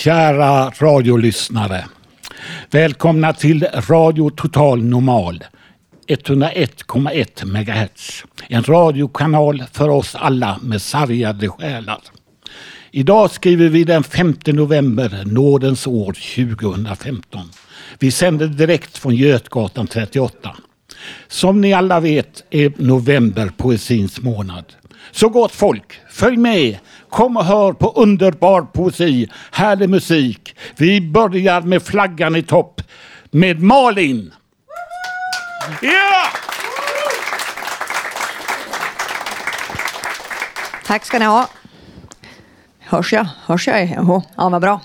Kära radiolyssnare. Välkomna till Radio Total Normal 101,1 MHz. En radiokanal för oss alla med sargade själar. Idag skriver vi den 5 november, nådens år 2015. Vi sänder direkt från Götgatan 38. Som ni alla vet är november poesins månad. Så gott folk, följ med! Kom och hör på underbar poesi, härlig musik. Vi börjar med flaggan i topp med Malin. Ja! Tack ska ni ha. Hörs jag? Hörs jag? Jaha, ja, vad bra.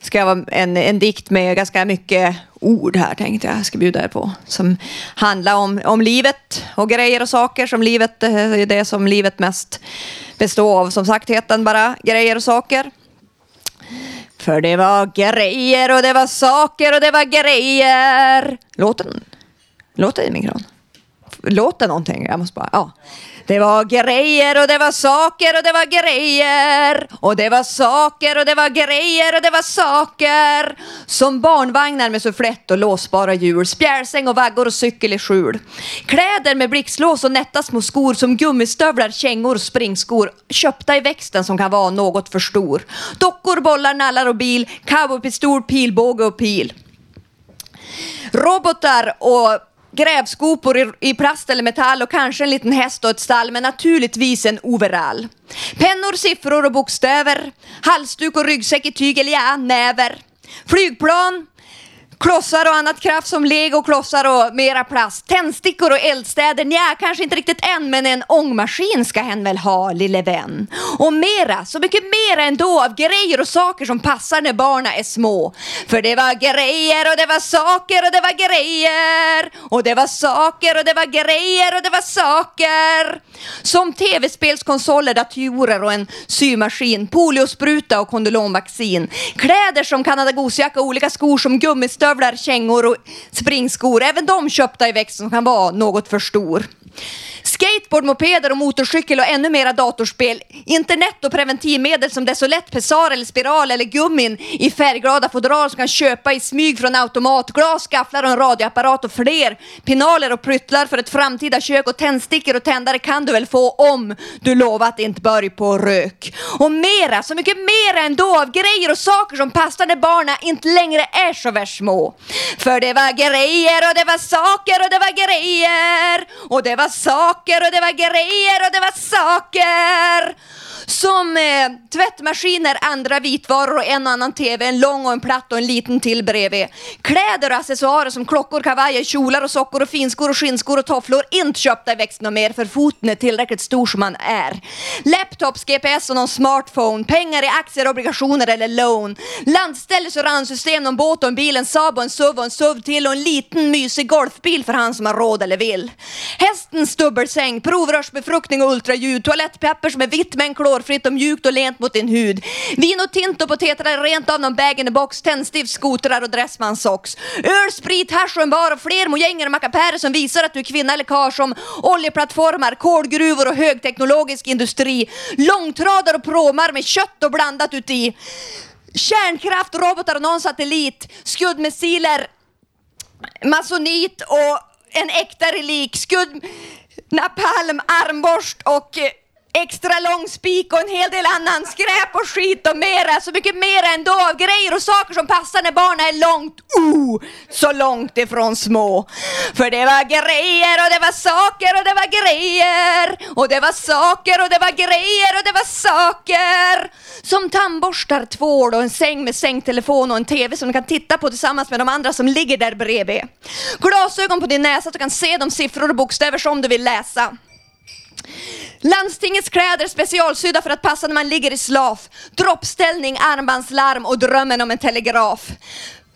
Ska jag vara en, en dikt med ganska mycket ord här tänkte jag ska bjuda er på. Som handlar om, om livet och grejer och saker som livet, eh, är det som livet mest består av. Som sagt heter den bara grejer och saker. För det var grejer och det var saker och det var grejer. Låten, den? Låter det i mikron? Låter någonting? Jag måste bara, ja. Det var grejer och det var saker och det var grejer och det var saker och det var grejer och det var saker som barnvagnar med sufflett och låsbara hjul, spjälsäng och vaggor och cykel i skjul. Kläder med blixtlås och nätta små skor som gummistövlar, kängor, och springskor köpta i växten som kan vara något för stor. Dockor, bollar, nallar och bil, cowboypistol, pilbåge och pil. Robotar och grävskopor i, i plast eller metall och kanske en liten häst och ett stall men naturligtvis en overall. Pennor, siffror och bokstäver, halsduk och ryggsäck i tyg eller ja, näver. Flygplan, klossar och annat kraft som legoklossar och mera plast. Tändstickor och eldstäder, nja, kanske inte riktigt än, men en ångmaskin ska hen väl ha, lille vän. Och mera, så mycket mera ändå av grejer och saker som passar när barna är små. För det var grejer och det var saker och det var grejer. Och det var saker och det var grejer och det var saker. Som tv-spelskonsoler, datorer och en symaskin, poliospruta och kondylomvaccin. Kläder som kanadagosjacka och olika skor som gummistövlar stövlar, kängor och springskor. Även de köpta i växt som kan vara något för stor. Skateboard, mopeder och motorcykel och ännu mera datorspel. Internet och preventivmedel som desolett, Pessar eller Spiral eller gummin i färgglada fodral som kan köpa i smyg från automat. Glas, gafflar och en radioapparat och fler. Pinaler och pryttlar för ett framtida kök och tändstickor och tändare kan du väl få om du lovar att inte börja på rök. Och mera, så mycket mera ändå av grejer och saker som passar när barna inte längre är så värst små. För det var grejer och det var saker och det var grejer och det var saker och det var grejer och det var saker. Som eh, tvättmaskiner, andra vitvaror och en och annan TV, en lång och en platt och en liten till bredvid. Kläder och accessoarer som klockor, kavajer, kjolar och sockor och finskor och skinnskor och tofflor. Inte köpta i växten något mer för foten är tillräckligt stor som man är. Laptops, GPS och någon smartphone. Pengar i aktier, obligationer eller lån. Landställes och randsystem, någon båt och en bil, en Saab och en SUV och en SUV till och en liten mysig golfbil för han som har råd eller vill. Hästens dubbelsäng, provrörsbefruktning och ultraljud. Toalettpapper som är vitt med en klor hårfritt och mjukt och lent mot din hud. Vin och Tinto på tetrar rent av någon bag-in-a-box, tändstift, skotrar och Dressman-socks. Öl, sprit, hasch och en bar och fler mojänger och mackapärer som visar att du är kvinna eller karl som oljeplattformar, kolgruvor och högteknologisk industri. Långtradare och pråmar med kött och blandat uti. Kärnkraft, robotar och någon satellit. Skuddmissiler, masonit och en äkta relik. Skudd, napalm, armborst och eh, extra lång spik och en hel del annan skräp och skit och mera, så mycket mera ändå av grejer och saker som passar när barnen är långt, oh, så långt ifrån små. För det var grejer och det var saker och det var grejer och det var saker och det var grejer och det var saker. Som tandborstar, tvål och en säng med sängtelefon och en TV som du kan titta på tillsammans med de andra som ligger där bredvid. Glasögon på din näsa så du kan se de siffror och bokstäver som du vill läsa. Landstingets kläder specialsydda för att passa när man ligger i slaf. Droppställning, armbandslarm och drömmen om en telegraf.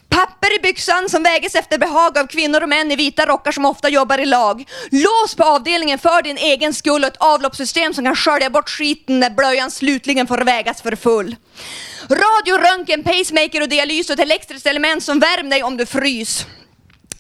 Papper i byxan som väges efter behag av kvinnor och män i vita rockar som ofta jobbar i lag. Lås på avdelningen för din egen skull och ett avloppssystem som kan skölja bort skiten när blöjan slutligen får vägas för full. Radio, röntgen, pacemaker och dialys och ett elektriskt element som värmer dig om du frys.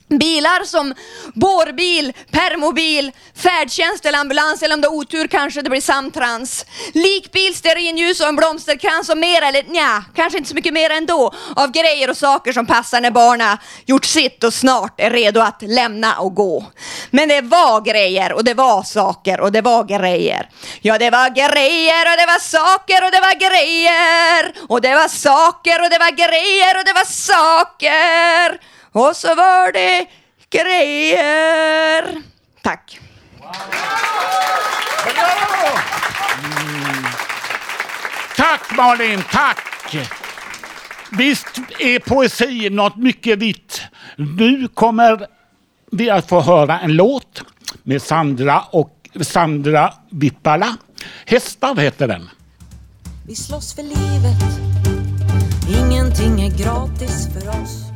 Bilar som bårbil, permobil, färdtjänst eller ambulans eller om du har otur kanske det blir samtrans. Likbil, stearinljus och en blomsterkrans och mer eller nja, kanske inte så mycket mer ändå av grejer och saker som passar när barna gjort sitt och snart är redo att lämna och gå. Men det var grejer och det var saker och det var grejer. Ja, det var grejer och det var saker och det var grejer och det var saker och det var grejer och det var saker. Och så var det grejer. Tack. Mm. Tack Malin, tack! Visst är poesi något mycket vitt. Nu kommer vi att få höra en låt med Sandra och Sandra Vippala. Hästar heter den. Vi slåss för livet, ingenting är gratis för oss.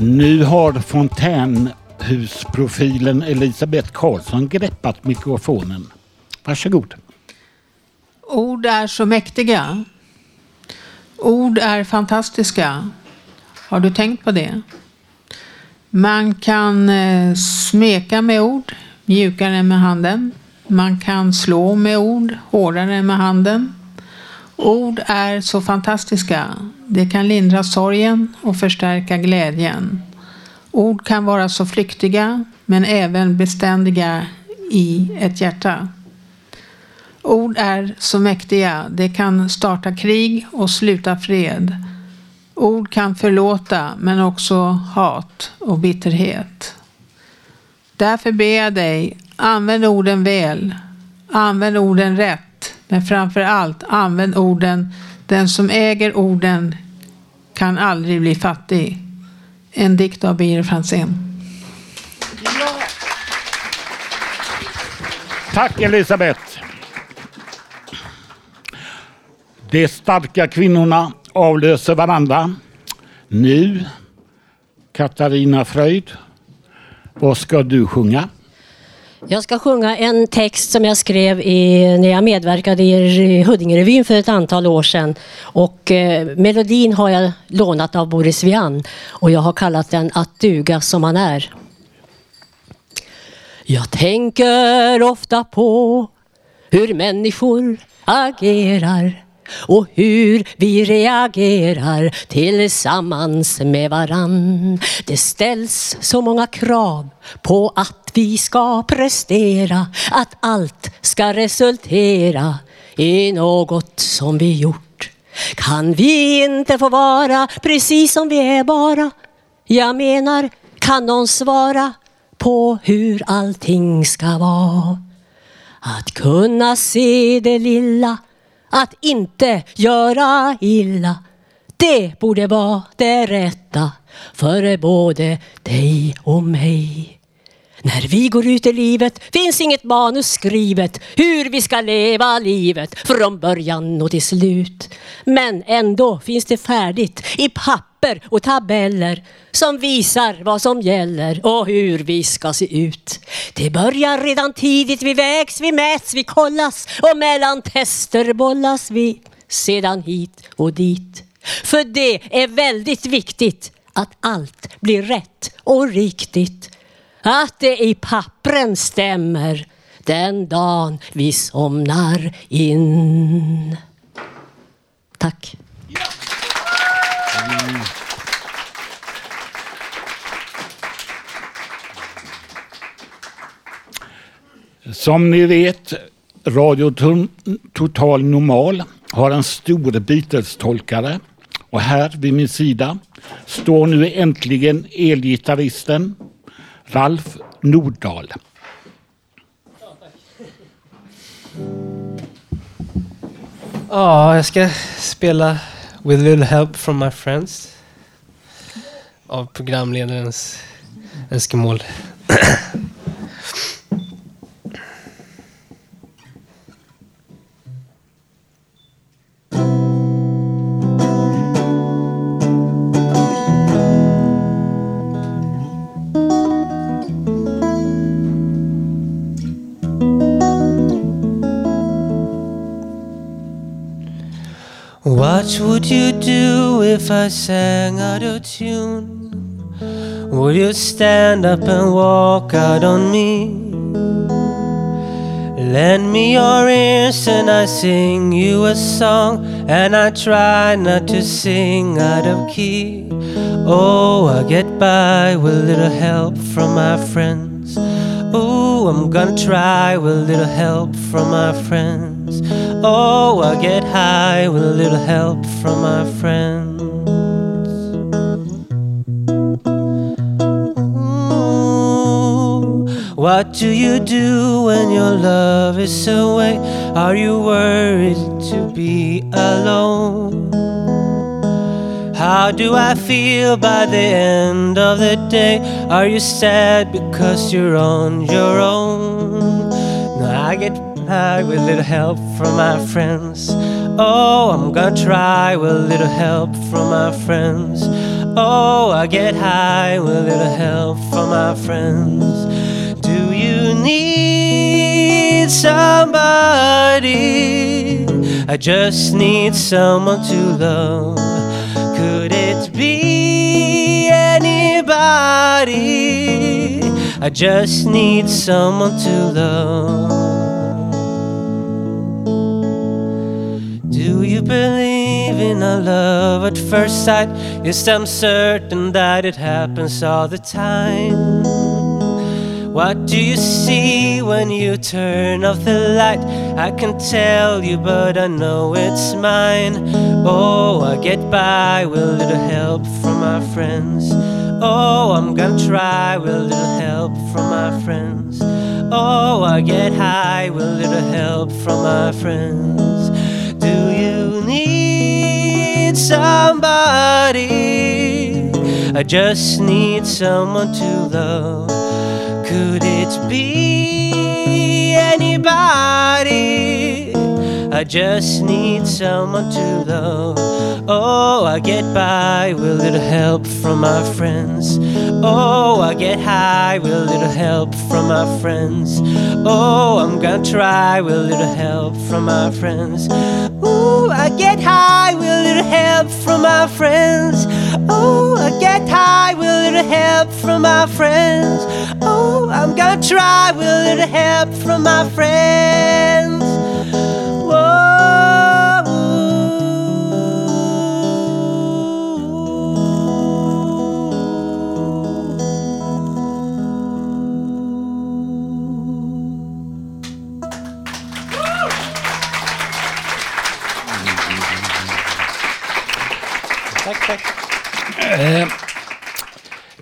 Nu har fontänhusprofilen Elisabeth Karlsson greppat mikrofonen. Varsågod. Ord är så mäktiga. Ord är fantastiska. Har du tänkt på det? Man kan eh, smeka med ord, mjukare än med handen. Man kan slå med ord, hårdare än med handen. Ord är så fantastiska. Det kan lindra sorgen och förstärka glädjen. Ord kan vara så flyktiga men även beständiga i ett hjärta. Ord är så mäktiga. Det kan starta krig och sluta fred. Ord kan förlåta men också hat och bitterhet. Därför ber jag dig, använd orden väl. Använd orden rätt. Men framför allt, använd orden. Den som äger orden kan aldrig bli fattig. En dikt av Birger Franzén. Tack Elisabeth. De starka kvinnorna avlöser varandra. Nu, Katarina Fröjd, vad ska du sjunga? Jag ska sjunga en text som jag skrev i, när jag medverkade i Huddingerevyn för ett antal år sedan. Och, eh, melodin har jag lånat av Boris Vian och jag har kallat den Att duga som man är. Jag tänker ofta på hur människor agerar och hur vi reagerar tillsammans med varann. Det ställs så många krav på att vi ska prestera, att allt ska resultera i något som vi gjort. Kan vi inte få vara precis som vi är bara? Jag menar, kan någon svara på hur allting ska vara? Att kunna se det lilla att inte göra illa. Det borde vara det rätta för både dig och mig. När vi går ut i livet finns inget manus skrivet hur vi ska leva livet från början och till slut. Men ändå finns det färdigt i papper och tabeller som visar vad som gäller och hur vi ska se ut. Det börjar redan tidigt, vi vägs, vi mäts, vi kollas och mellan tester bollas vi sedan hit och dit. För det är väldigt viktigt att allt blir rätt och riktigt att det i pappren stämmer den dagen vi somnar in. Tack. Mm. Som ni vet, Radio Total Normal har en stor Beatles-tolkare och här vid min sida står nu äntligen elgitarristen Ralf Nordahl. Ja, jag ska spela With a little help from my friends. av programledarens önskemål. Would you do if I sang out of tune? Would you stand up and walk out on me? Lend me your ears and I sing you a song, and I try not to sing out of key. Oh, I get by with a little help from my friends. Oh, I'm gonna try with a little help from my friends. Oh, I get high with a little help from my friends. Ooh, What do you do when your love is away? Are you worried to be alone? How do I feel by the end of the day? Are you sad because you're on your own? I with little help from my friends. Oh, I'm gonna try with a little help from my friends. Oh, I get high with a little help from my friends. Do you need somebody? I just need someone to love. Could it be anybody? I just need someone to love. In a love at first sight? Yes, I'm certain that it happens all the time. What do you see when you turn off the light? I can tell you, but I know it's mine. Oh, I get by with a little help from my friends. Oh, I'm gonna try with a little help from my friends. Oh, I get high with a little help from my friends. Do you somebody? I just need someone to love. Could it be anybody? I just need someone to love. Oh, I get by with a little help from my friends. Oh, I get high with a little help from my friends. Oh, I'm gonna try with a little help from my friends. Ooh, I get high with a little help from my friends. Oh, I get high with a little help from my friends. Oh, I'm gonna try with a little help from my friends.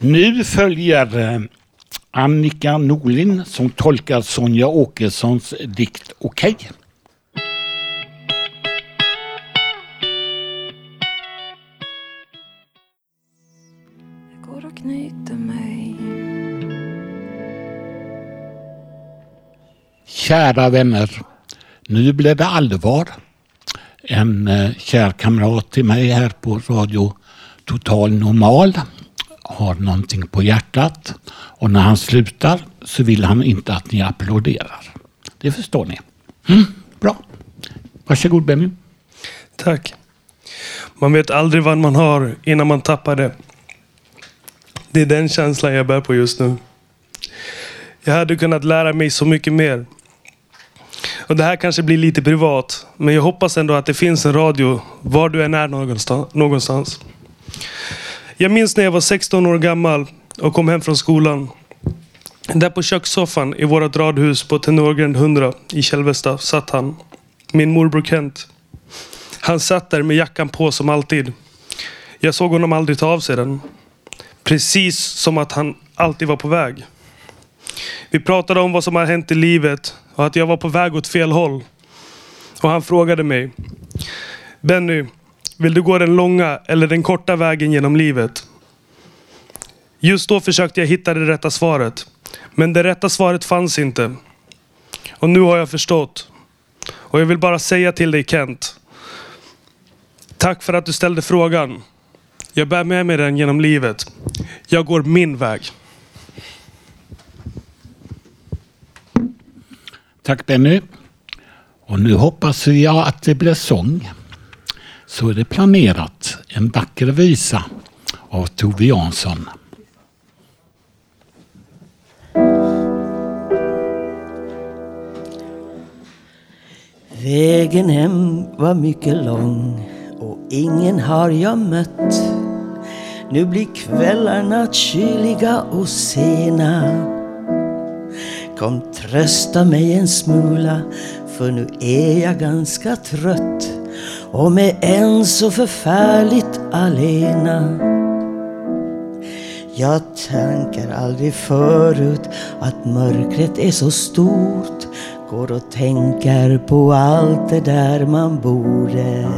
Nu följer eh, Annika Norlin som tolkar Sonja Åkessons dikt Okej. Jag går och knyter mig Kära vänner, nu blev det allvar. En eh, kär kamrat till mig här på Radio Total Normal har någonting på hjärtat och när han slutar så vill han inte att ni applåderar. Det förstår ni. Mm, bra. Varsågod Benny. Tack. Man vet aldrig vad man har innan man tappar det. Det är den känslan jag bär på just nu. Jag hade kunnat lära mig så mycket mer. Och Det här kanske blir lite privat, men jag hoppas ändå att det finns en radio var du än är någonstans. Jag minns när jag var 16 år gammal och kom hem från skolan. Där på kökssoffan i vårt radhus på Tenorgränd 100 i Kälvesta satt han. Min morbror Kent. Han satt där med jackan på som alltid. Jag såg honom aldrig ta av sig den. Precis som att han alltid var på väg. Vi pratade om vad som har hänt i livet och att jag var på väg åt fel håll. Och han frågade mig. Benny, vill du gå den långa eller den korta vägen genom livet? Just då försökte jag hitta det rätta svaret. Men det rätta svaret fanns inte. Och nu har jag förstått. Och jag vill bara säga till dig Kent. Tack för att du ställde frågan. Jag bär med mig den genom livet. Jag går min väg. Tack Benny. Och nu hoppas jag att det blir sång. Så är det planerat. En vacker visa av Tove Jansson. Vägen hem var mycket lång och ingen har jag mött. Nu blir kvällarna kyliga och sena. Kom trösta mig en smula för nu är jag ganska trött och med en så förfärligt alena. Jag tänker aldrig förut att mörkret är så stort Går och tänker på allt det där man borde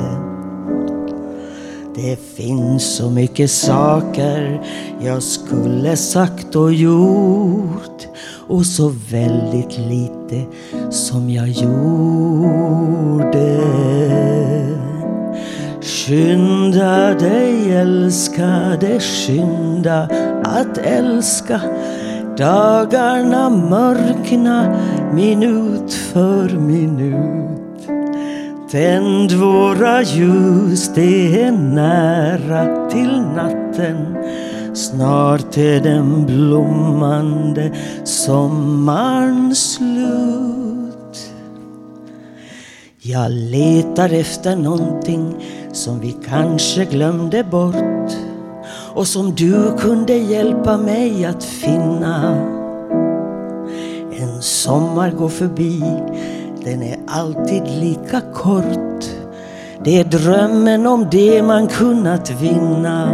Det finns så mycket saker jag skulle sagt och gjort och så väldigt lite som jag gjorde. Skynda dig älskade, skynda att älska. Dagarna mörkna minut för minut. Tänd våra ljus, det är nära till natten. Snart är den blommande sommaren slut. Jag letar efter någonting som vi kanske glömde bort och som du kunde hjälpa mig att finna. En sommar går förbi, den är alltid lika kort. Det är drömmen om det man kunnat vinna.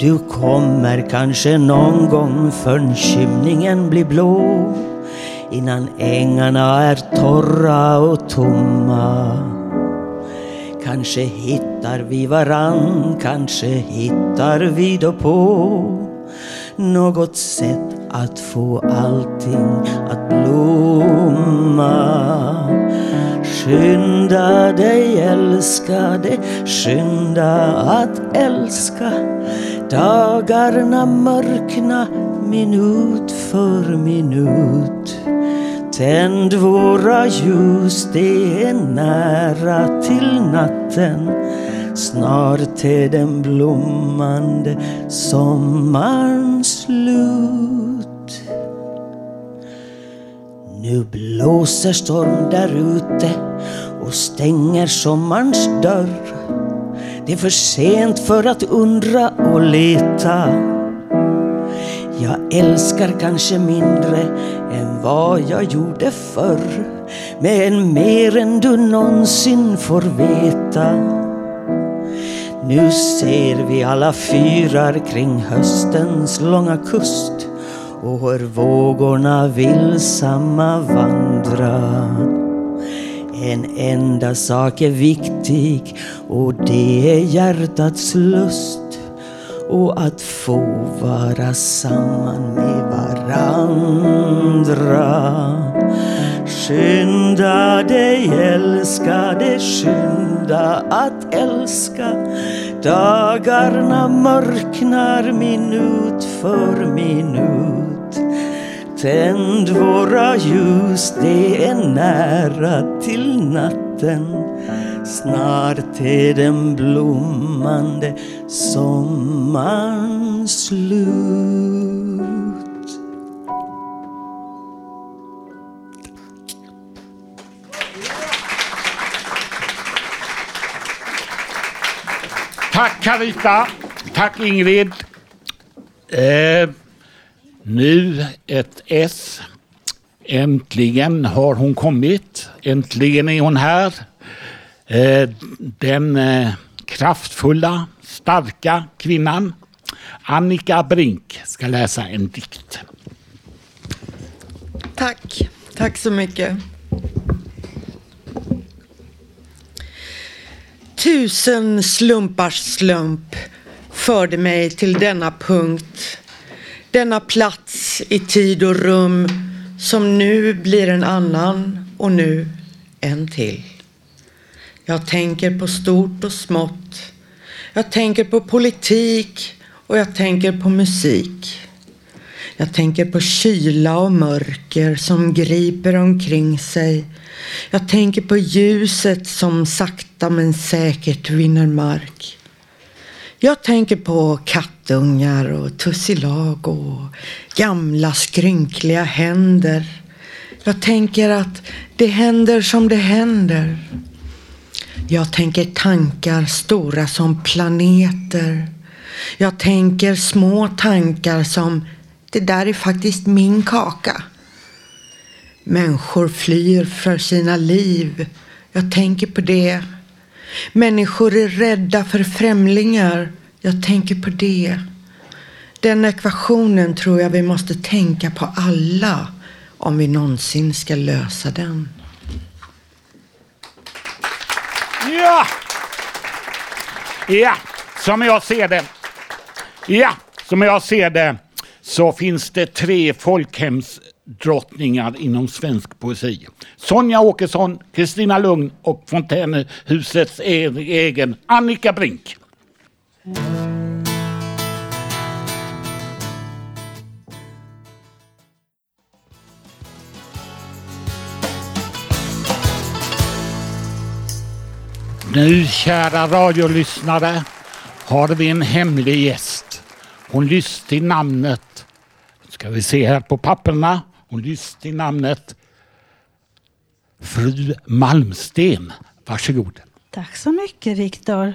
Du kommer kanske någon gång förrän skymningen blir blå innan ängarna är torra och tomma. Kanske hittar vi varann, kanske hittar vi då på något sätt att få allting att blomma. Skynda dig älskade, skynda att älska. Dagarna mörkna minut för minut. Tänd våra ljus, det är nära till natten. Snart är den blommande sommaren slut. Nu blåser storm där ute och stänger sommarns dörr. Det är för sent för att undra och leta. Jag älskar kanske mindre än vad jag gjorde förr. Men mer än du någonsin får veta. Nu ser vi alla fyrar kring höstens långa kust och hör vågorna vilsamma vandra. En enda sak är viktig och det är hjärtats lust och att få vara samman med varandra. Skynda dig älskade, skynda att älska. Dagarna mörknar minut för minut. Tänd våra ljus, det är nära till natten. Snart är den blommande sommaren slut. Tack Carita. Tack Ingrid. Eh, nu ett S. Äntligen har hon kommit. Äntligen är hon här. Eh, den eh, kraftfulla, starka kvinnan Annika Brink ska läsa en dikt. Tack. Tack så mycket. Tusen slumpars slump förde mig till denna punkt, denna plats i tid och rum som nu blir en annan och nu en till. Jag tänker på stort och smått. Jag tänker på politik och jag tänker på musik. Jag tänker på kyla och mörker som griper omkring sig. Jag tänker på ljuset som sakta men säkert vinner mark. Jag tänker på kattungar och tussilago och gamla skrynkliga händer. Jag tänker att det händer som det händer. Jag tänker tankar stora som planeter. Jag tänker små tankar som det där är faktiskt min kaka. Människor flyr för sina liv. Jag tänker på det. Människor är rädda för främlingar. Jag tänker på det. Den ekvationen tror jag vi måste tänka på alla om vi någonsin ska lösa den. Ja! Ja, som jag ser det. Ja, som jag ser det så finns det tre folkhemsdrottningar inom svensk poesi. Sonja Åkesson, Kristina Lugn och Fontänhusets egen Annika Brink. Nu, kära radiolyssnare, har vi en hemlig gäst. Hon lyste i namnet, ska vi se här på papperna, hon lyste i namnet Fru Malmsten. Varsågod. Tack så mycket, Viktor.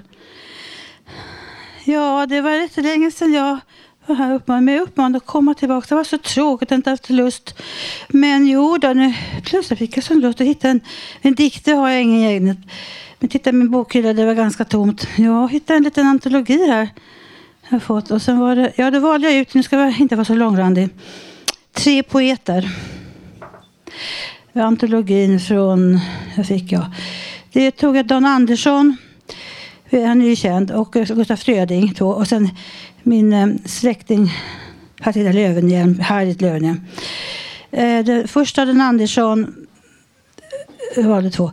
Ja, det var lite länge sedan jag var här uppmanad, men jag uppmanade att komma tillbaka. Det var så tråkigt, jag inte haft lust. Men jo, då, nu, plötsligt fick jag sån lust att hitta en, en dikt. Det har jag ingen egen. Men titta i min bokhylla, det var ganska tomt. Jag hittade en liten antologi här. Jag har fått. Och sen var det, ja, då valde jag ut, nu ska jag inte vara så långrandig, tre poeter. Antologin från, jag fick jag? Det tog jag Dan Andersson, han är ju känd, och Gustaf Fröding. Två, och sen min eh, släkting Partida Löwenhjelm, Harriet Löwenhjelm. Eh, det första Dan Andersson eh, valde två.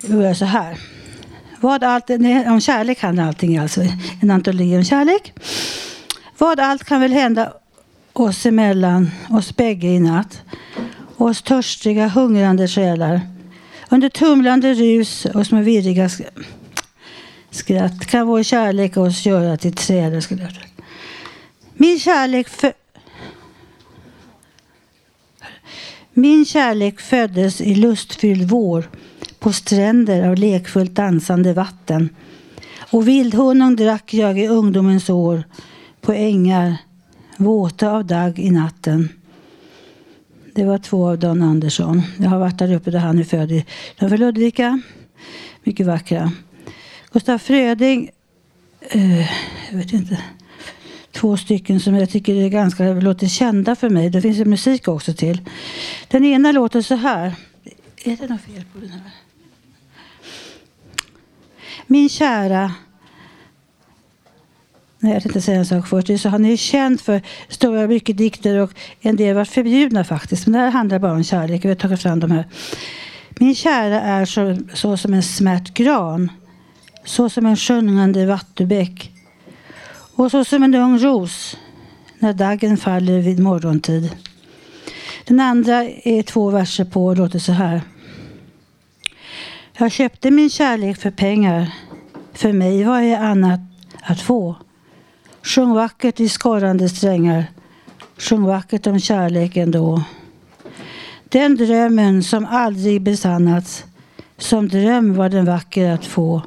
Då gör jag så här. Vad allt, nej, om kärlek handlar allting alltså. En antologi om kärlek. Vad allt kan väl hända oss emellan, oss bägge i natt. Oss törstiga, hungrande själar. Under tumlande rus och små virriga skratt kan vår kärlek oss göra till träd. Min kärlek för... Min kärlek föddes i lustfylld vår på stränder av lekfullt dansande vatten. Och vildhonung drack jag i ungdomens år på ängar våta av dagg i natten. Det var två av Dan Andersson. Jag har varit där uppe där han är född. De var Ludvika. Mycket vackra. Gustaf Fröding, eh, jag vet inte, två stycken som jag tycker är ganska låter kända för mig. Det finns ju musik också till. Den ena låter så här. Är det något fel på den här? Min kära Nej, jag tänkte säga en sak först. Är så, han är känd för stora mycket dikter och en del var förbjudna faktiskt. Men det här handlar bara om kärlek. Vi har tagit fram de här. Min kära är så, så som en smärt gran. Så som en sjungande vattenbäck. Och så som en ung ros när daggen faller vid morgontid. Den andra är två verser på och låter så här. Jag köpte min kärlek för pengar. För mig var det annat att få. Sjung vackert i skorrande strängar. Sjung vackert om kärleken då. Den drömmen som aldrig besannats. Som dröm var den vacker att få.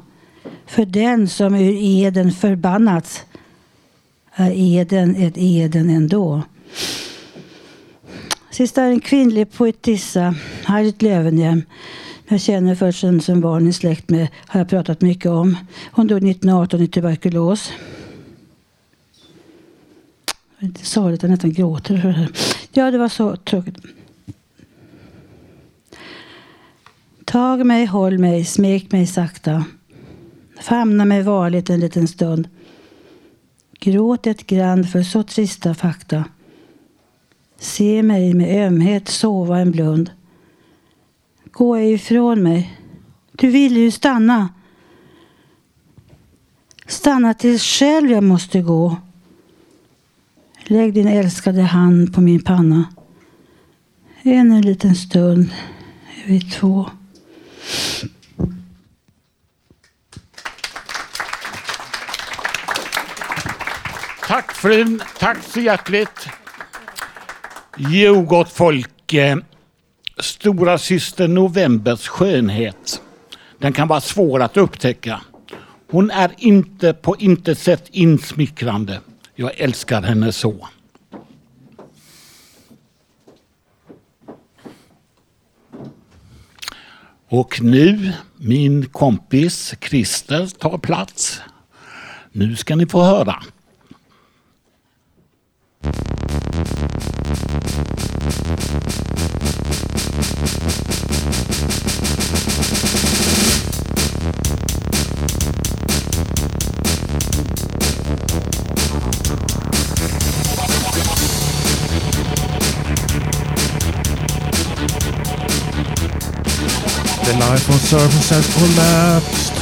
För den som ur eden förbannats är eden ett eden ändå. Sista är en kvinnlig poetissa, Harriet Löwenhjelm. Jag känner först sen som barn i släkt med, har jag pratat mycket om. Hon dog 1918 i tuberkulos. Det är inte sorgligt, jag nästan gråter för det här. Ja, det var så tråkigt. Tag mig, håll mig, smek mig sakta. Famna mig varligt en liten stund. Gråt ett grann för så trista fakta. Se mig med ömhet sova en blund. Gå ej ifrån mig. Du vill ju stanna. Stanna tills själv jag måste gå. Lägg din älskade hand på min panna. Än en liten stund är vi två. Tack frun, tack så hjärtligt. Jo, gott folk. Stora syster Novembers skönhet. Den kan vara svår att upptäcka. Hon är inte på intet sätt insmickrande. Jag älskar henne så. Och nu, min kompis Christer tar plats. Nu ska ni få höra. The life on surface has collapsed.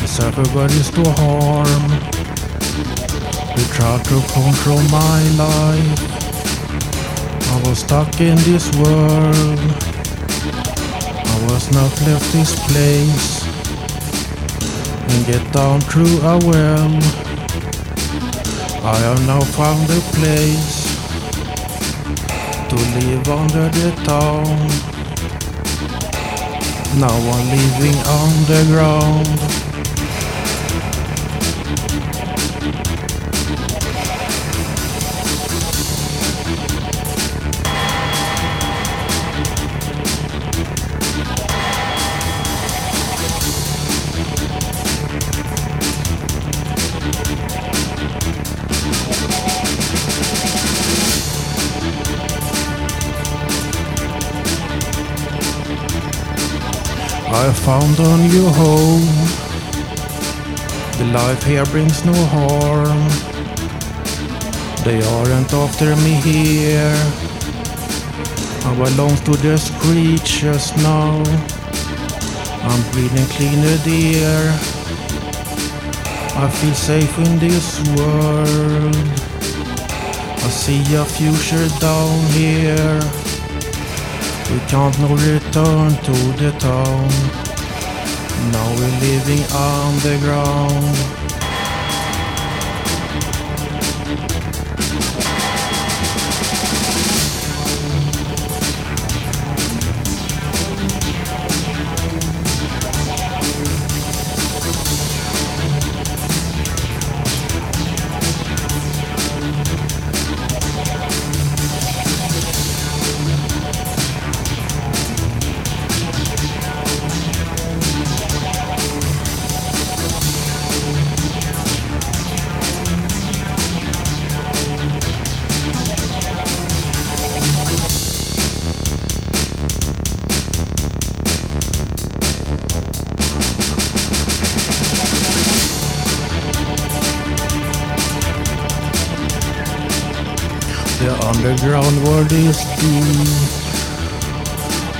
The surfer bodies to harm. They try to control my life. I was stuck in this world. I was not left this place. And get down through a well. I have now found a place to live under the town. Now I'm living on the ground. I found a new home. The life here brings no harm. They aren't after me here. I belong to the creatures now. I'm breathing cleaner air. I feel safe in this world. I see a future down here. We can't no return to the town. Now we're living underground. World is deep.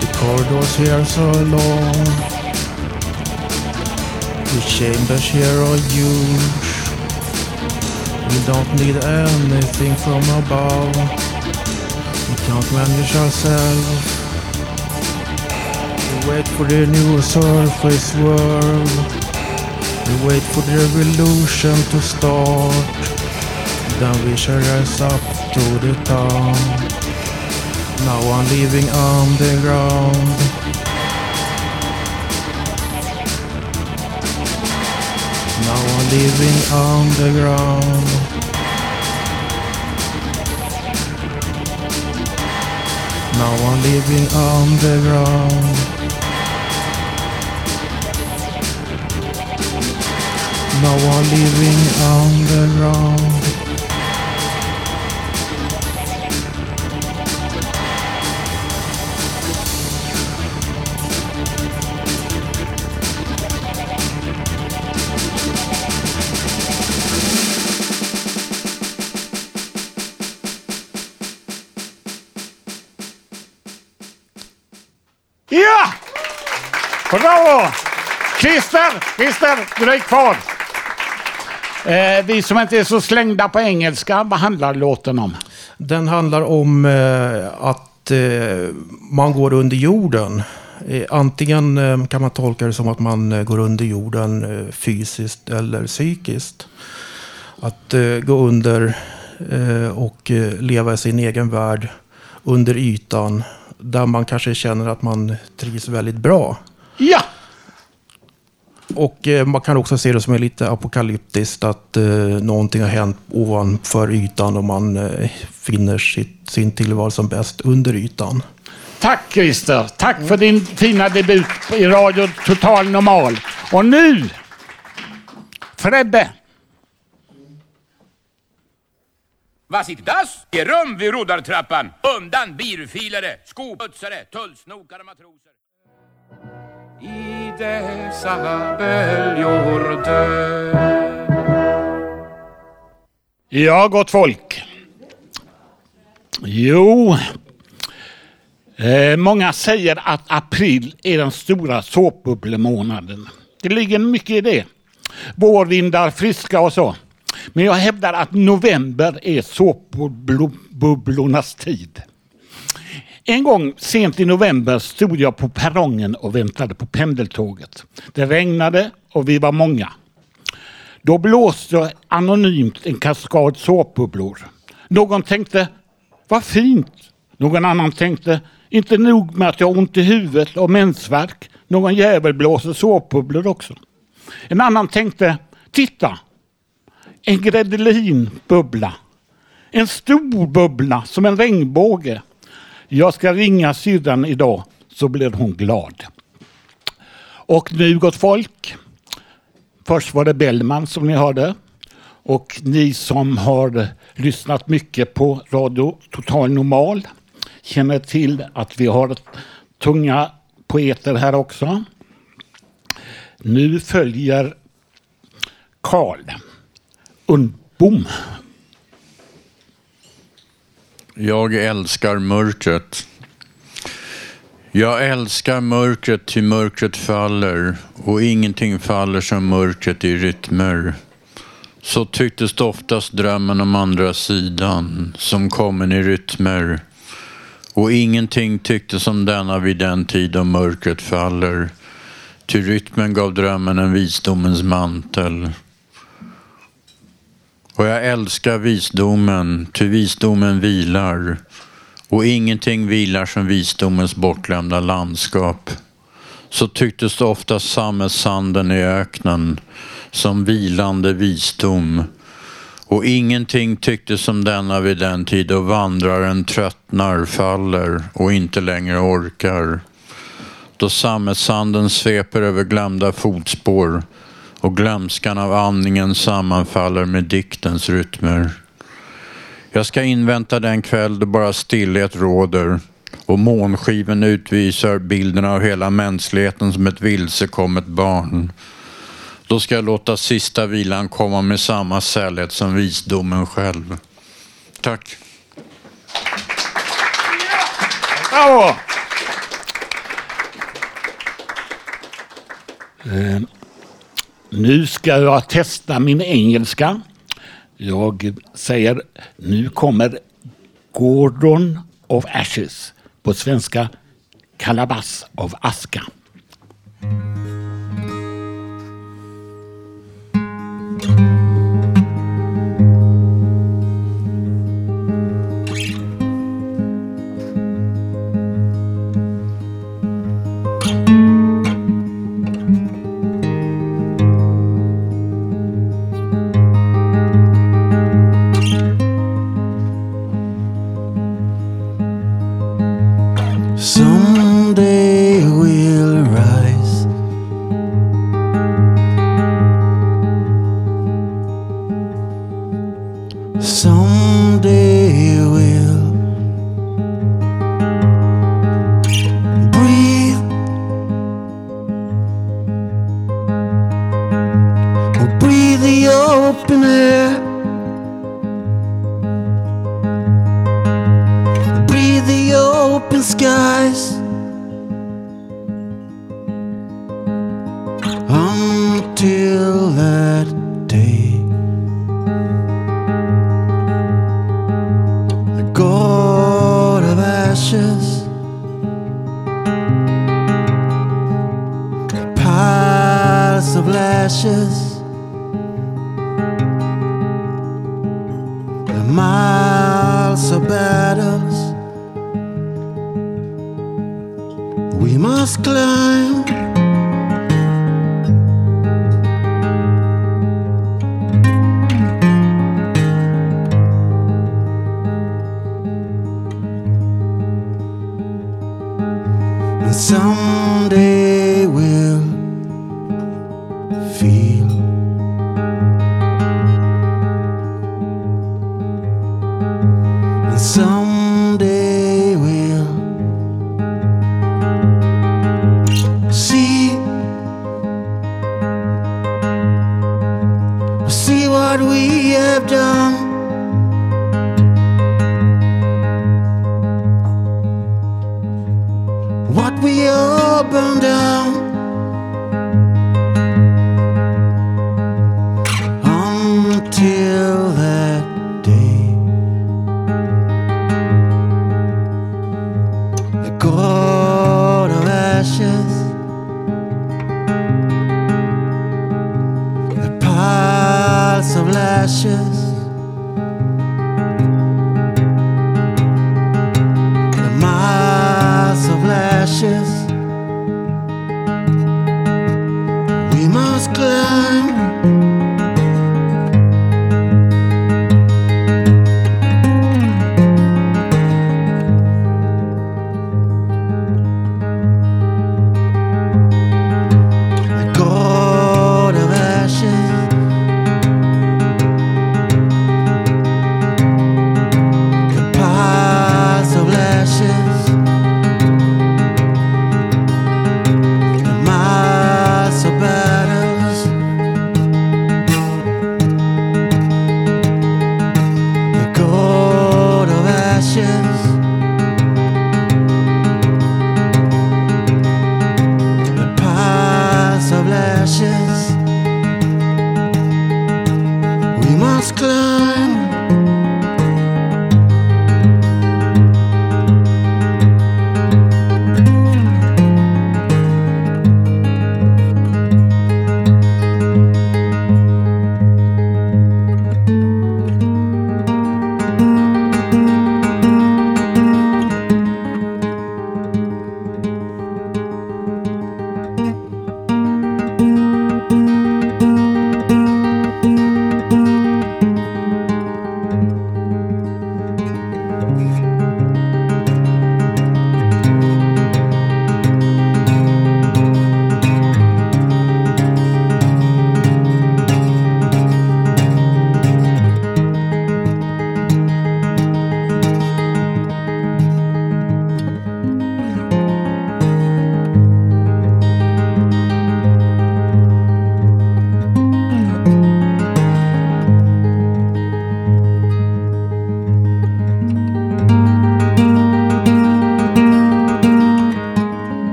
The corridors here are so long. The chambers here are huge. We don't need anything from above. We can't manage ourselves. We wait for the new surface world. We wait for the revolution to start. Then we shall rise up to the top. Now I'm living on the ground. Now I'm living on the ground. Now I'm living on the ground. Now I'm living on the ground. Christer, Christer, du är kvar. Eh, vi som inte är så slängda på engelska, vad handlar låten om? Den handlar om eh, att eh, man går under jorden. Eh, antingen eh, kan man tolka det som att man eh, går under jorden fysiskt eller psykiskt. Att gå under och leva i sin egen värld under ytan. Där man kanske känner att man trivs väldigt bra. Ja! Och eh, man kan också se det som är lite apokalyptiskt att eh, någonting har hänt ovanför ytan och man eh, finner sitt, sin tillvaro som bäst under ytan. Tack Christer. Tack för din fina debut i Radio Total Normal. Och nu, Fredde. Vad sitter das? I rum vid roddartrappan. Undan birfilare, skoputsare, tullsnokare, matroser. I dessa böljor dö Ja, gott folk. Jo, eh, många säger att april är den stora såpbubblemånaden. Det ligger mycket i det. Vårvindar, friska och så. Men jag hävdar att november är såpbubblornas tid. En gång sent i november stod jag på perrongen och väntade på pendeltåget. Det regnade och vi var många. Då blåste anonymt en kaskad såpbubblor. Någon tänkte, vad fint. Någon annan tänkte, inte nog med att jag har ont i huvudet och mensvärk. Någon jävel blåser såpbubblor också. En annan tänkte, titta. En gredelinbubbla. En stor bubbla som en regnbåge. Jag ska ringa syrran idag så blir hon glad. Och nu gott folk. Först var det Bellman som ni hörde. Och ni som har lyssnat mycket på Radio Total Normal känner till att vi har tunga poeter här också. Nu följer Karl Undbom. Jag älskar mörkret. Jag älskar mörkret till mörkret faller och ingenting faller som mörkret i rytmer. Så tycktes det oftast drömmen om andra sidan som kommen i rytmer. Och ingenting tycktes som denna vid den tid då mörkret faller. Ty rytmen gav drömmen en visdomens mantel. Och jag älskar visdomen, ty visdomen vilar. Och ingenting vilar som visdomens bortglömda landskap. Så tycktes det ofta sammetsanden i öknen som vilande visdom. Och ingenting tycktes som denna vid den tid då vandraren tröttnar, faller och inte längre orkar. Då sammetsanden sveper över glömda fotspår och glömskan av andningen sammanfaller med diktens rytmer. Jag ska invänta den kväll då bara stillhet råder och månskiven utvisar bilden av hela mänskligheten som ett vilsekommet barn. Då ska jag låta sista vilan komma med samma sällhet som visdomen själv. Tack. Bravo! Eh, nu ska jag testa min engelska. Jag säger nu kommer Gordon of Ashes. På svenska Kalabass av aska. Mm. till that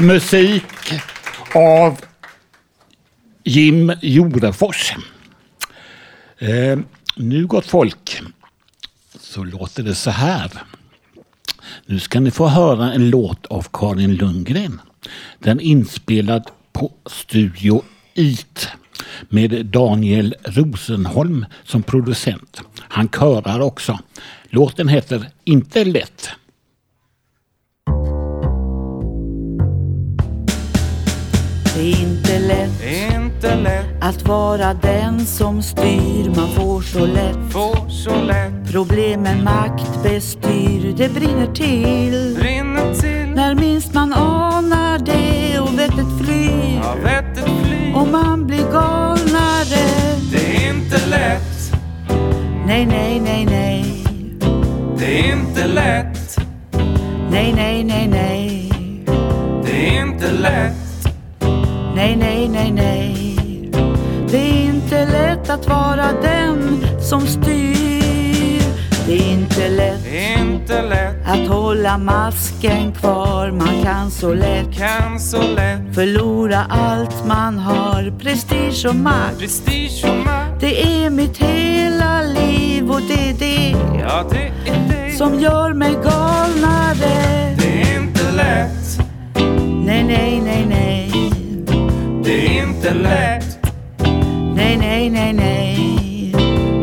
musik av Jim Jorefors. Eh, nu gott folk så låter det så här. Nu ska ni få höra en låt av Karin Lundgren. Den är inspelad på Studio IT med Daniel Rosenholm som producent. Han körar också. Låten heter Inte lätt. Lätt att vara den som styr. Man får så lätt, får så lätt problemen makt bestyr. Det brinner till, brinner till när minst man anar det och vettet flyr. Ja, vettet flyr Och man blir galnare. Det är inte lätt Nej, nej, nej, nej. Det är inte lätt Nej, nej, nej, nej. Det är inte lätt Nej, nej, nej, nej. Det är inte lätt att vara den som styr. Det är inte lätt inte lätt att hålla masken kvar. Man kan så lätt Kan så lätt förlora allt man har. Prestige och makt. Prestige och makt Det är mitt hela liv och det är det Ja, det är det som gör mig galnare. Det är inte lätt Nej, nej, nej, nej. Det är inte lätt Nej, nej, nej, nej.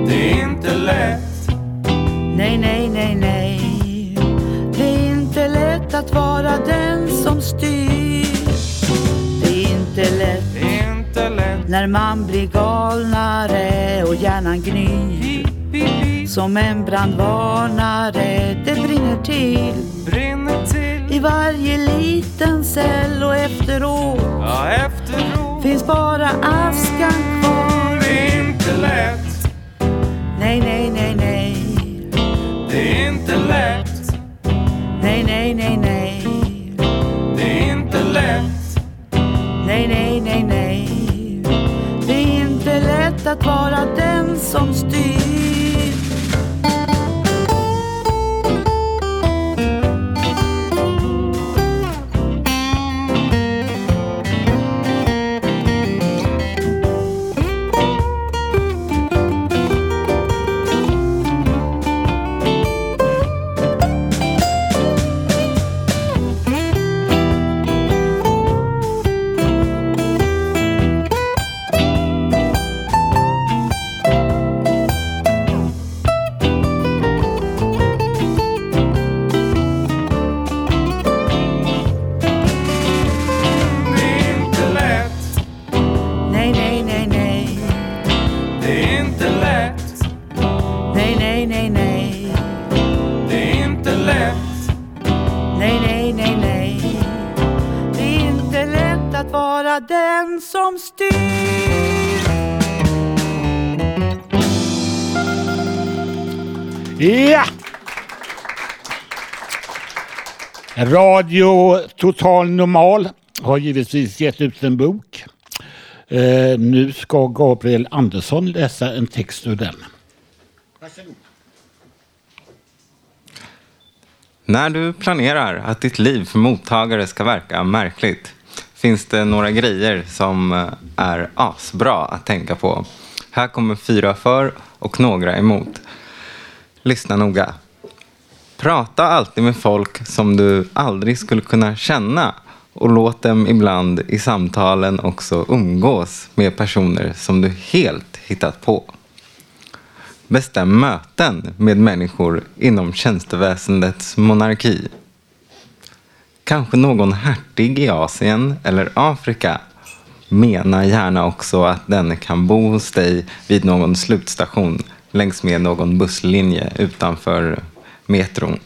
Det är inte lätt Nej, nej, nej, nej. Det är inte lätt att vara den som styr. Det är inte lätt Det är inte lätt när man blir galnare och hjärnan gnyr. Som en brandvarnare, det brinner till Brinner till i varje liten cell och efteråt Ja, efteråt finns bara askan kvar. Det är inte lätt Nej, nej, nej, nej. Det är inte lätt Nej, nej, nej, nej. Det är inte lätt Nej, nej, nej, nej. Det är inte lätt att vara den som styr. Radio Total Normal har givetvis gett ut en bok. Eh, nu ska Gabriel Andersson läsa en text ur den. När du planerar att ditt liv för mottagare ska verka märkligt finns det några grejer som eh, är asbra att tänka på. Här kommer fyra för och några emot. Lyssna noga. Prata alltid med folk som du aldrig skulle kunna känna och låt dem ibland i samtalen också umgås med personer som du helt hittat på. Bestäm möten med människor inom tjänsteväsendets monarki. Kanske någon hertig i Asien eller Afrika. Mena gärna också att den kan bo hos dig vid någon slutstation längs med någon busslinje utanför metron.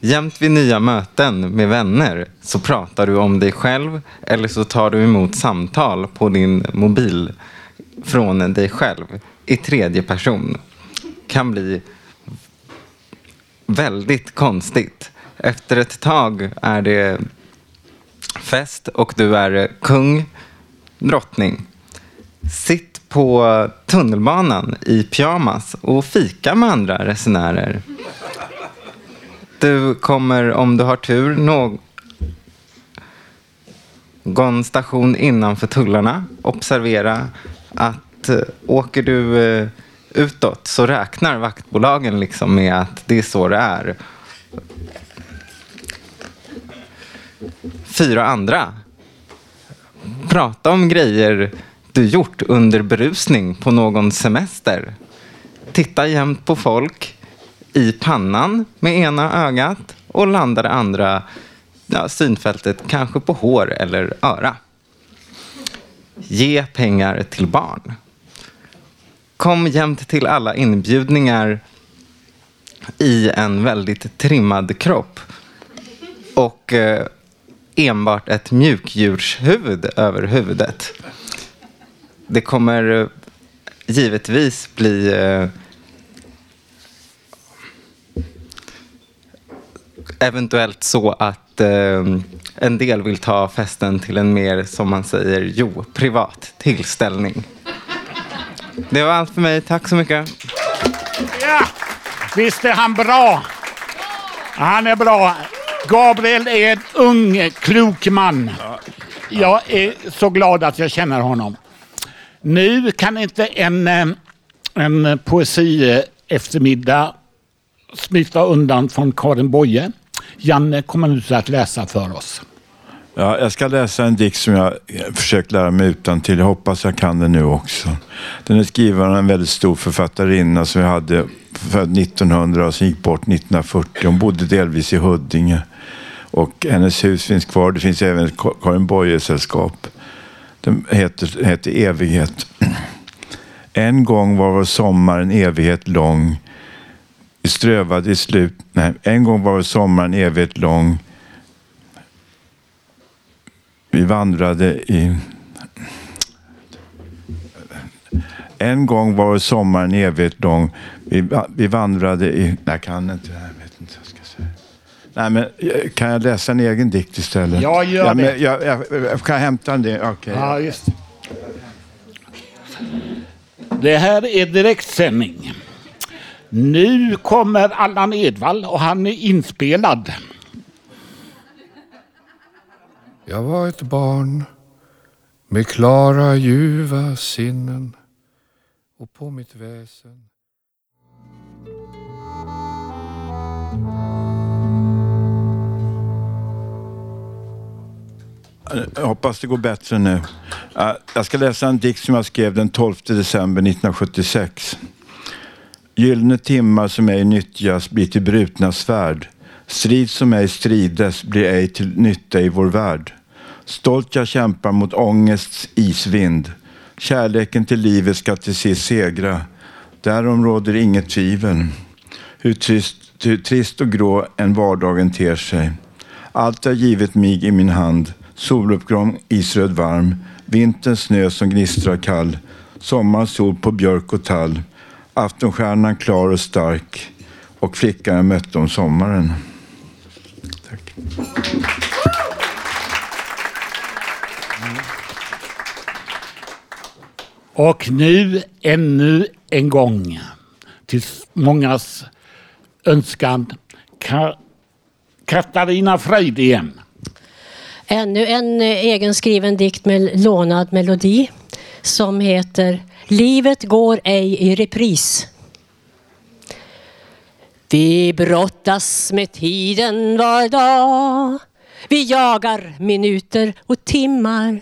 Jämt vid nya möten med vänner så pratar du om dig själv eller så tar du emot samtal på din mobil från dig själv i tredje person. Kan bli väldigt konstigt. Efter ett tag är det fest och du är kung, drottning. Sitt på tunnelbanan i pyjamas och fika med andra resenärer. Du kommer, om du har tur, någon station innanför tullarna. Observera att eh, åker du eh, utåt så räknar vaktbolagen liksom med att det är så det är. Fyra andra. Prata om grejer du gjort under berusning på någon semester. Titta jämt på folk i pannan med ena ögat och landa det andra ja, synfältet kanske på hår eller öra. Ge pengar till barn. Kom jämt till alla inbjudningar i en väldigt trimmad kropp och eh, enbart ett mjukdjurshuvud över huvudet. Det kommer eh, givetvis bli eh, eventuellt så att eh, en del vill ta festen till en mer, som man säger, jo, privat tillställning. Det var allt för mig. Tack så mycket. Ja, visst är han bra. Han är bra. Gabriel är en ung, klok man. Jag är så glad att jag känner honom. Nu kan inte en, eh, en poesi eftermiddag smita undan från Karin Boye. Janne kommer nu att läsa för oss. Ja, jag ska läsa en dikt som jag försökt lära mig utan till. Jag hoppas jag kan den nu också. Den är skriven av en väldigt stor författarinna som jag hade född 1900 och som gick bort 1940. Hon bodde delvis i Huddinge. Och hennes hus finns kvar. Det finns även ett Karin Boye-sällskap. Den heter, heter Evighet. En gång var vår sommar en evighet lång. Vi strövade i slut... Nej, en gång var vår sommar en evighet lång. Vi vandrade i... En gång var sommaren evighet lång. Vi, vi vandrade i... Nej, jag kan inte det här. Nej, men eh, kan jag läsa en egen dikt istället? Ja, gör ja, det. Jag, jag, jag kan hämta en del. Okej. Ja, just det. Det här är direktsändning. Nu kommer Allan Edwall och han är inspelad. Jag var ett barn med klara ljuva sinnen och på mitt väsen Eh, jag hoppas det går bättre nu. Eh, jag ska läsa en dikt som jag skrev den 12 december 1976. Gyllene timmar som ej nyttjas blir till brutna svärd. Strid som ej strides blir ej till nytta i vår värld. Stolt jag kämpar mot ångests isvind. Kärleken till livet ska till sist segra. Därom råder inget tvivel. Hur trist, hur trist och grå en vardagen ter sig. Allt har givit mig i min hand. Soluppgång isröd varm. Vinterns snö som gnistrar kall. Sommarens sol på björk och tall. Aftonstjärnan klar och stark. Och flickan jag mötte om sommaren. Tack. Och nu ännu en gång, till mångas önskan, Katarina Fröjd igen. Ännu en eh, egenskriven dikt med lånad melodi som heter Livet går ej i repris. Vi brottas med tiden var dag. Vi jagar minuter och timmar.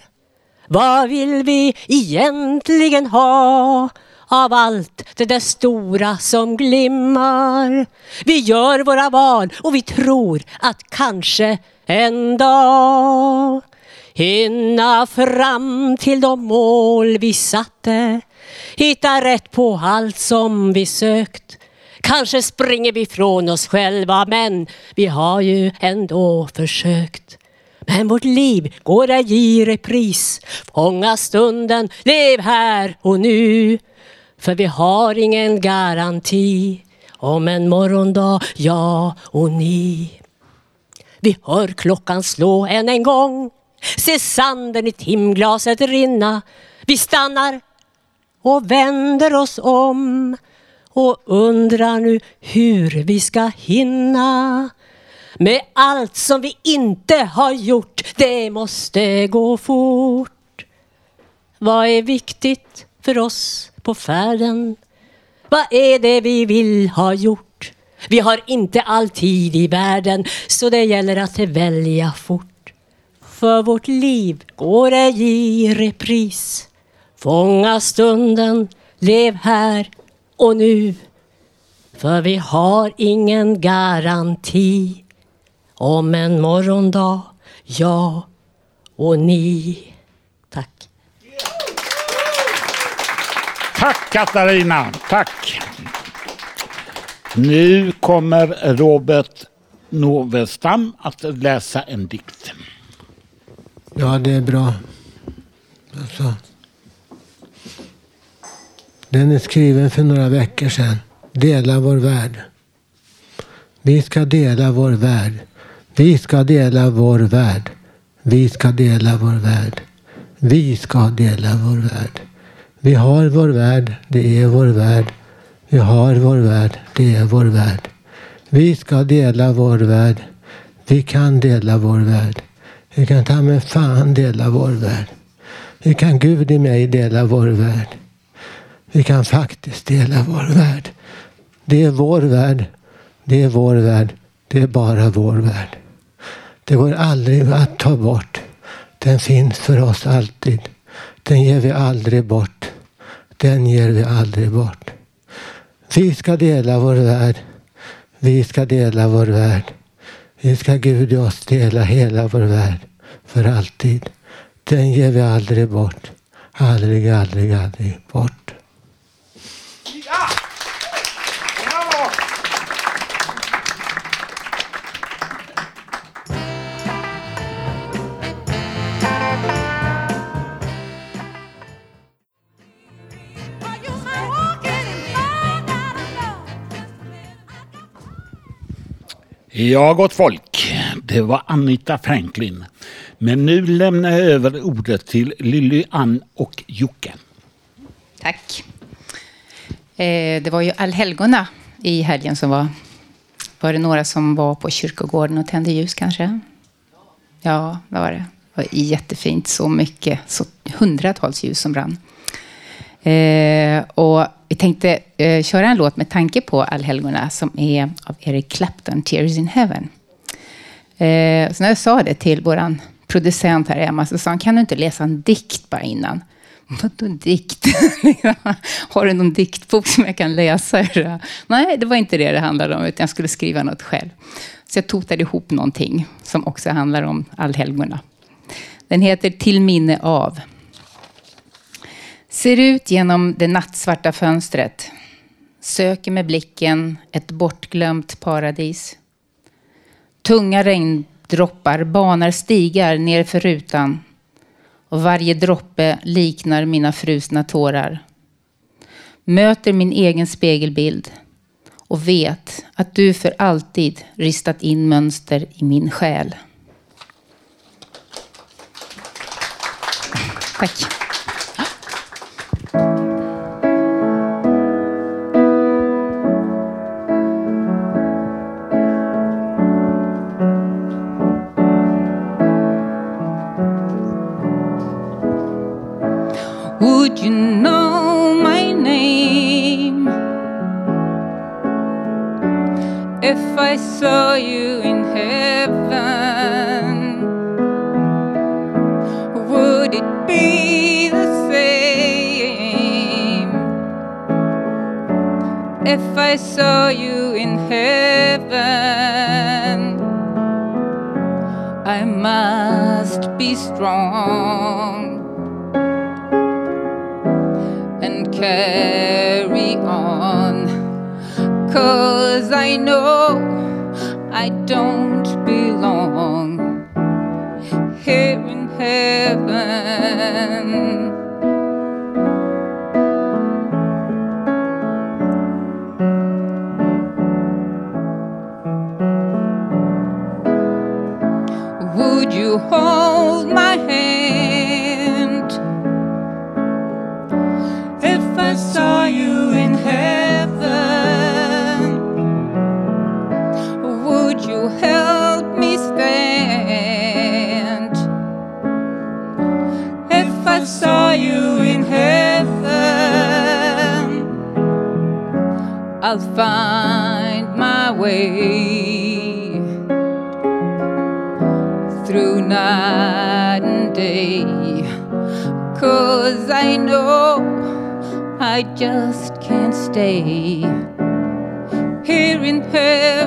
Vad vill vi egentligen ha av allt det där stora som glimmar? Vi gör våra val och vi tror att kanske en dag hinna fram till de mål vi satte. Hitta rätt på allt som vi sökt. Kanske springer vi från oss själva men vi har ju ändå försökt. Men vårt liv går ej i repris. Fånga stunden, lev här och nu. För vi har ingen garanti om en morgondag, jag och ni. Vi hör klockan slå än en gång. Se sanden i timglaset rinna. Vi stannar och vänder oss om och undrar nu hur vi ska hinna med allt som vi inte har gjort. Det måste gå fort. Vad är viktigt för oss på färden? Vad är det vi vill ha gjort? Vi har inte all tid i världen så det gäller att välja fort. För vårt liv går ej i repris. Fånga stunden, lev här och nu. För vi har ingen garanti om en morgondag, jag och ni. Tack. Tack Katarina, tack. Nu kommer Robert Novestam att läsa en dikt. Ja, det är bra. Alltså. Den är skriven för några veckor sedan. Dela vår värld. Vi ska dela vår värld. Vi ska dela vår värld. Vi ska dela vår värld. Vi ska dela vår värld. Vi har vår värld. Det är vår värld. Vi har vår värld. Det är vår värld. Vi ska dela vår värld. Vi kan dela vår värld. Vi kan ta med fan dela vår värld. Vi kan Gud i mig dela vår värld. Vi kan faktiskt dela vår värld. Det är vår värld. Det är vår värld. Det är bara vår värld. Det går aldrig att ta bort. Den finns för oss alltid. Den ger vi aldrig bort. Den ger vi aldrig bort. Vi ska dela vår värld. Vi ska dela vår värld. Vi ska Gud i oss dela hela vår värld för alltid. Den ger vi aldrig bort. Aldrig, aldrig, aldrig bort. Ja, gott folk. Det var Anita Franklin. Men nu lämnar jag över ordet till Lilly Ann och Jocke. Tack. Eh, det var ju allhelgona i helgen som var. Var det några som var på kyrkogården och tände ljus kanske? Ja, det var det. Det var jättefint. Så mycket. Så hundratals ljus som brann. Eh, och vi tänkte eh, köra en låt med tanke på allhelgona som är av Eric Clapton, Tears in Heaven. Eh, så när jag sa det till vår producent här hemma så sa han, kan du inte läsa en dikt bara innan? Vadå dikt? Har du någon diktbok som jag kan läsa? Nej, det var inte det det handlade om, utan jag skulle skriva något själv. Så jag totade ihop någonting som också handlar om allhelgona. Den heter Till minne av. Ser ut genom det nattsvarta fönstret. Söker med blicken ett bortglömt paradis. Tunga regndroppar banar stigar ner för rutan. Och varje droppe liknar mina frusna tårar. Möter min egen spegelbild och vet att du för alltid ristat in mönster i min själ. Tack. I saw you in heaven? Would it be the same if I saw you in heaven? I must be strong and carry on. Cause I know I'll find my way through night and day. Cause I know I just can't stay here in heaven.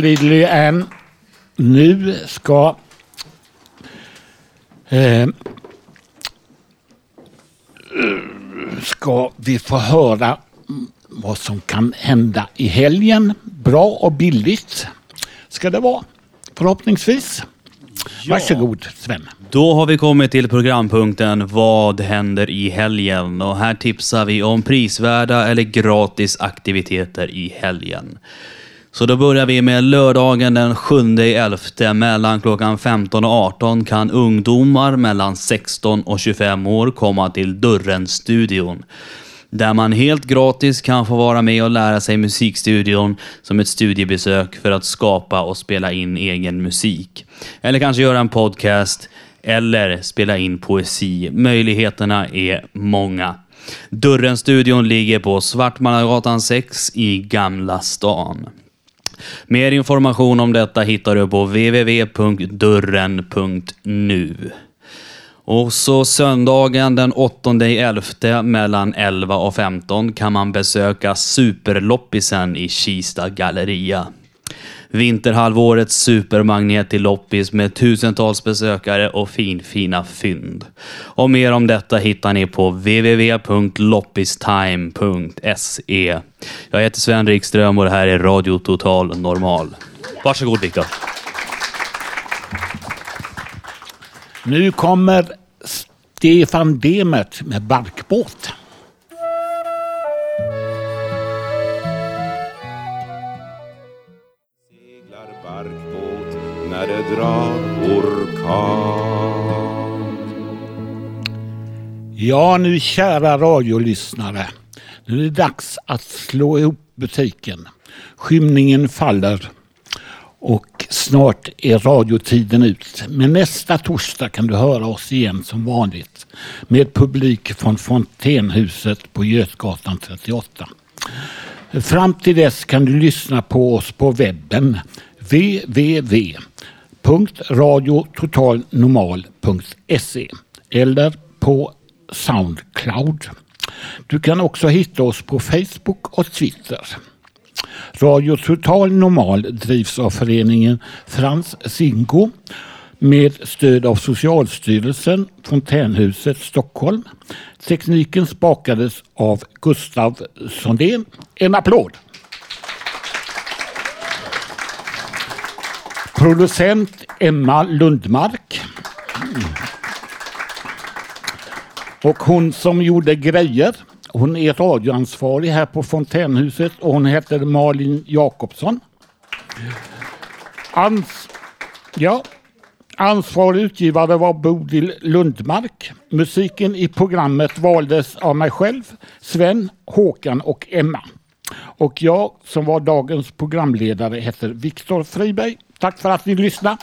Lily Ann. Nu ska eh, ska vi få höra vad som kan hända i helgen. Bra och billigt ska det vara förhoppningsvis. Varsågod Sven. Då har vi kommit till programpunkten Vad händer i helgen? Och här tipsar vi om prisvärda eller gratis aktiviteter i helgen. Så då börjar vi med lördagen den 7.11. Mellan klockan 15 och 18 kan ungdomar mellan 16 och 25 år komma till Dörren-studion. Där man helt gratis kan få vara med och lära sig musikstudion som ett studiebesök för att skapa och spela in egen musik. Eller kanske göra en podcast eller spela in poesi. Möjligheterna är många. Dörren-studion ligger på Svartmangatan 6 i Gamla stan. Mer information om detta hittar du på www.dörren.nu. Och så söndagen den 8.11 mellan 11 och 15 kan man besöka Superloppisen i Kista galleria. Vinterhalvårets supermagnet till loppis med tusentals besökare och finfina fynd. Och mer om detta hittar ni på www.loppistime.se. Jag heter Sven Rikström och det här är Radio Total Normal. Varsågod Viktor. Nu kommer Stefan Demert med barkbåt. Orkan. Ja, nu kära radiolyssnare. Nu är det dags att slå ihop butiken. Skymningen faller och snart är radiotiden ut. Men nästa torsdag kan du höra oss igen som vanligt med publik från Fontänhuset på Götgatan 38. Fram till dess kan du lyssna på oss på webben www www.radiototalnormal.se eller på Soundcloud. Du kan också hitta oss på Facebook och Twitter. Radio Total Normal drivs av föreningen Frans Singo med stöd av Socialstyrelsen, Fontänhuset Stockholm. Tekniken spakades av Gustav Sondén. En applåd! Producent Emma Lundmark. Och hon som gjorde grejer, hon är radioansvarig här på Fontänhuset och hon heter Malin Jakobsson. Ans ja. Ansvarig utgivare var Bodil Lundmark. Musiken i programmet valdes av mig själv, Sven, Håkan och Emma. Och jag som var dagens programledare heter Viktor Friberg. Tack för att ni lyssnade.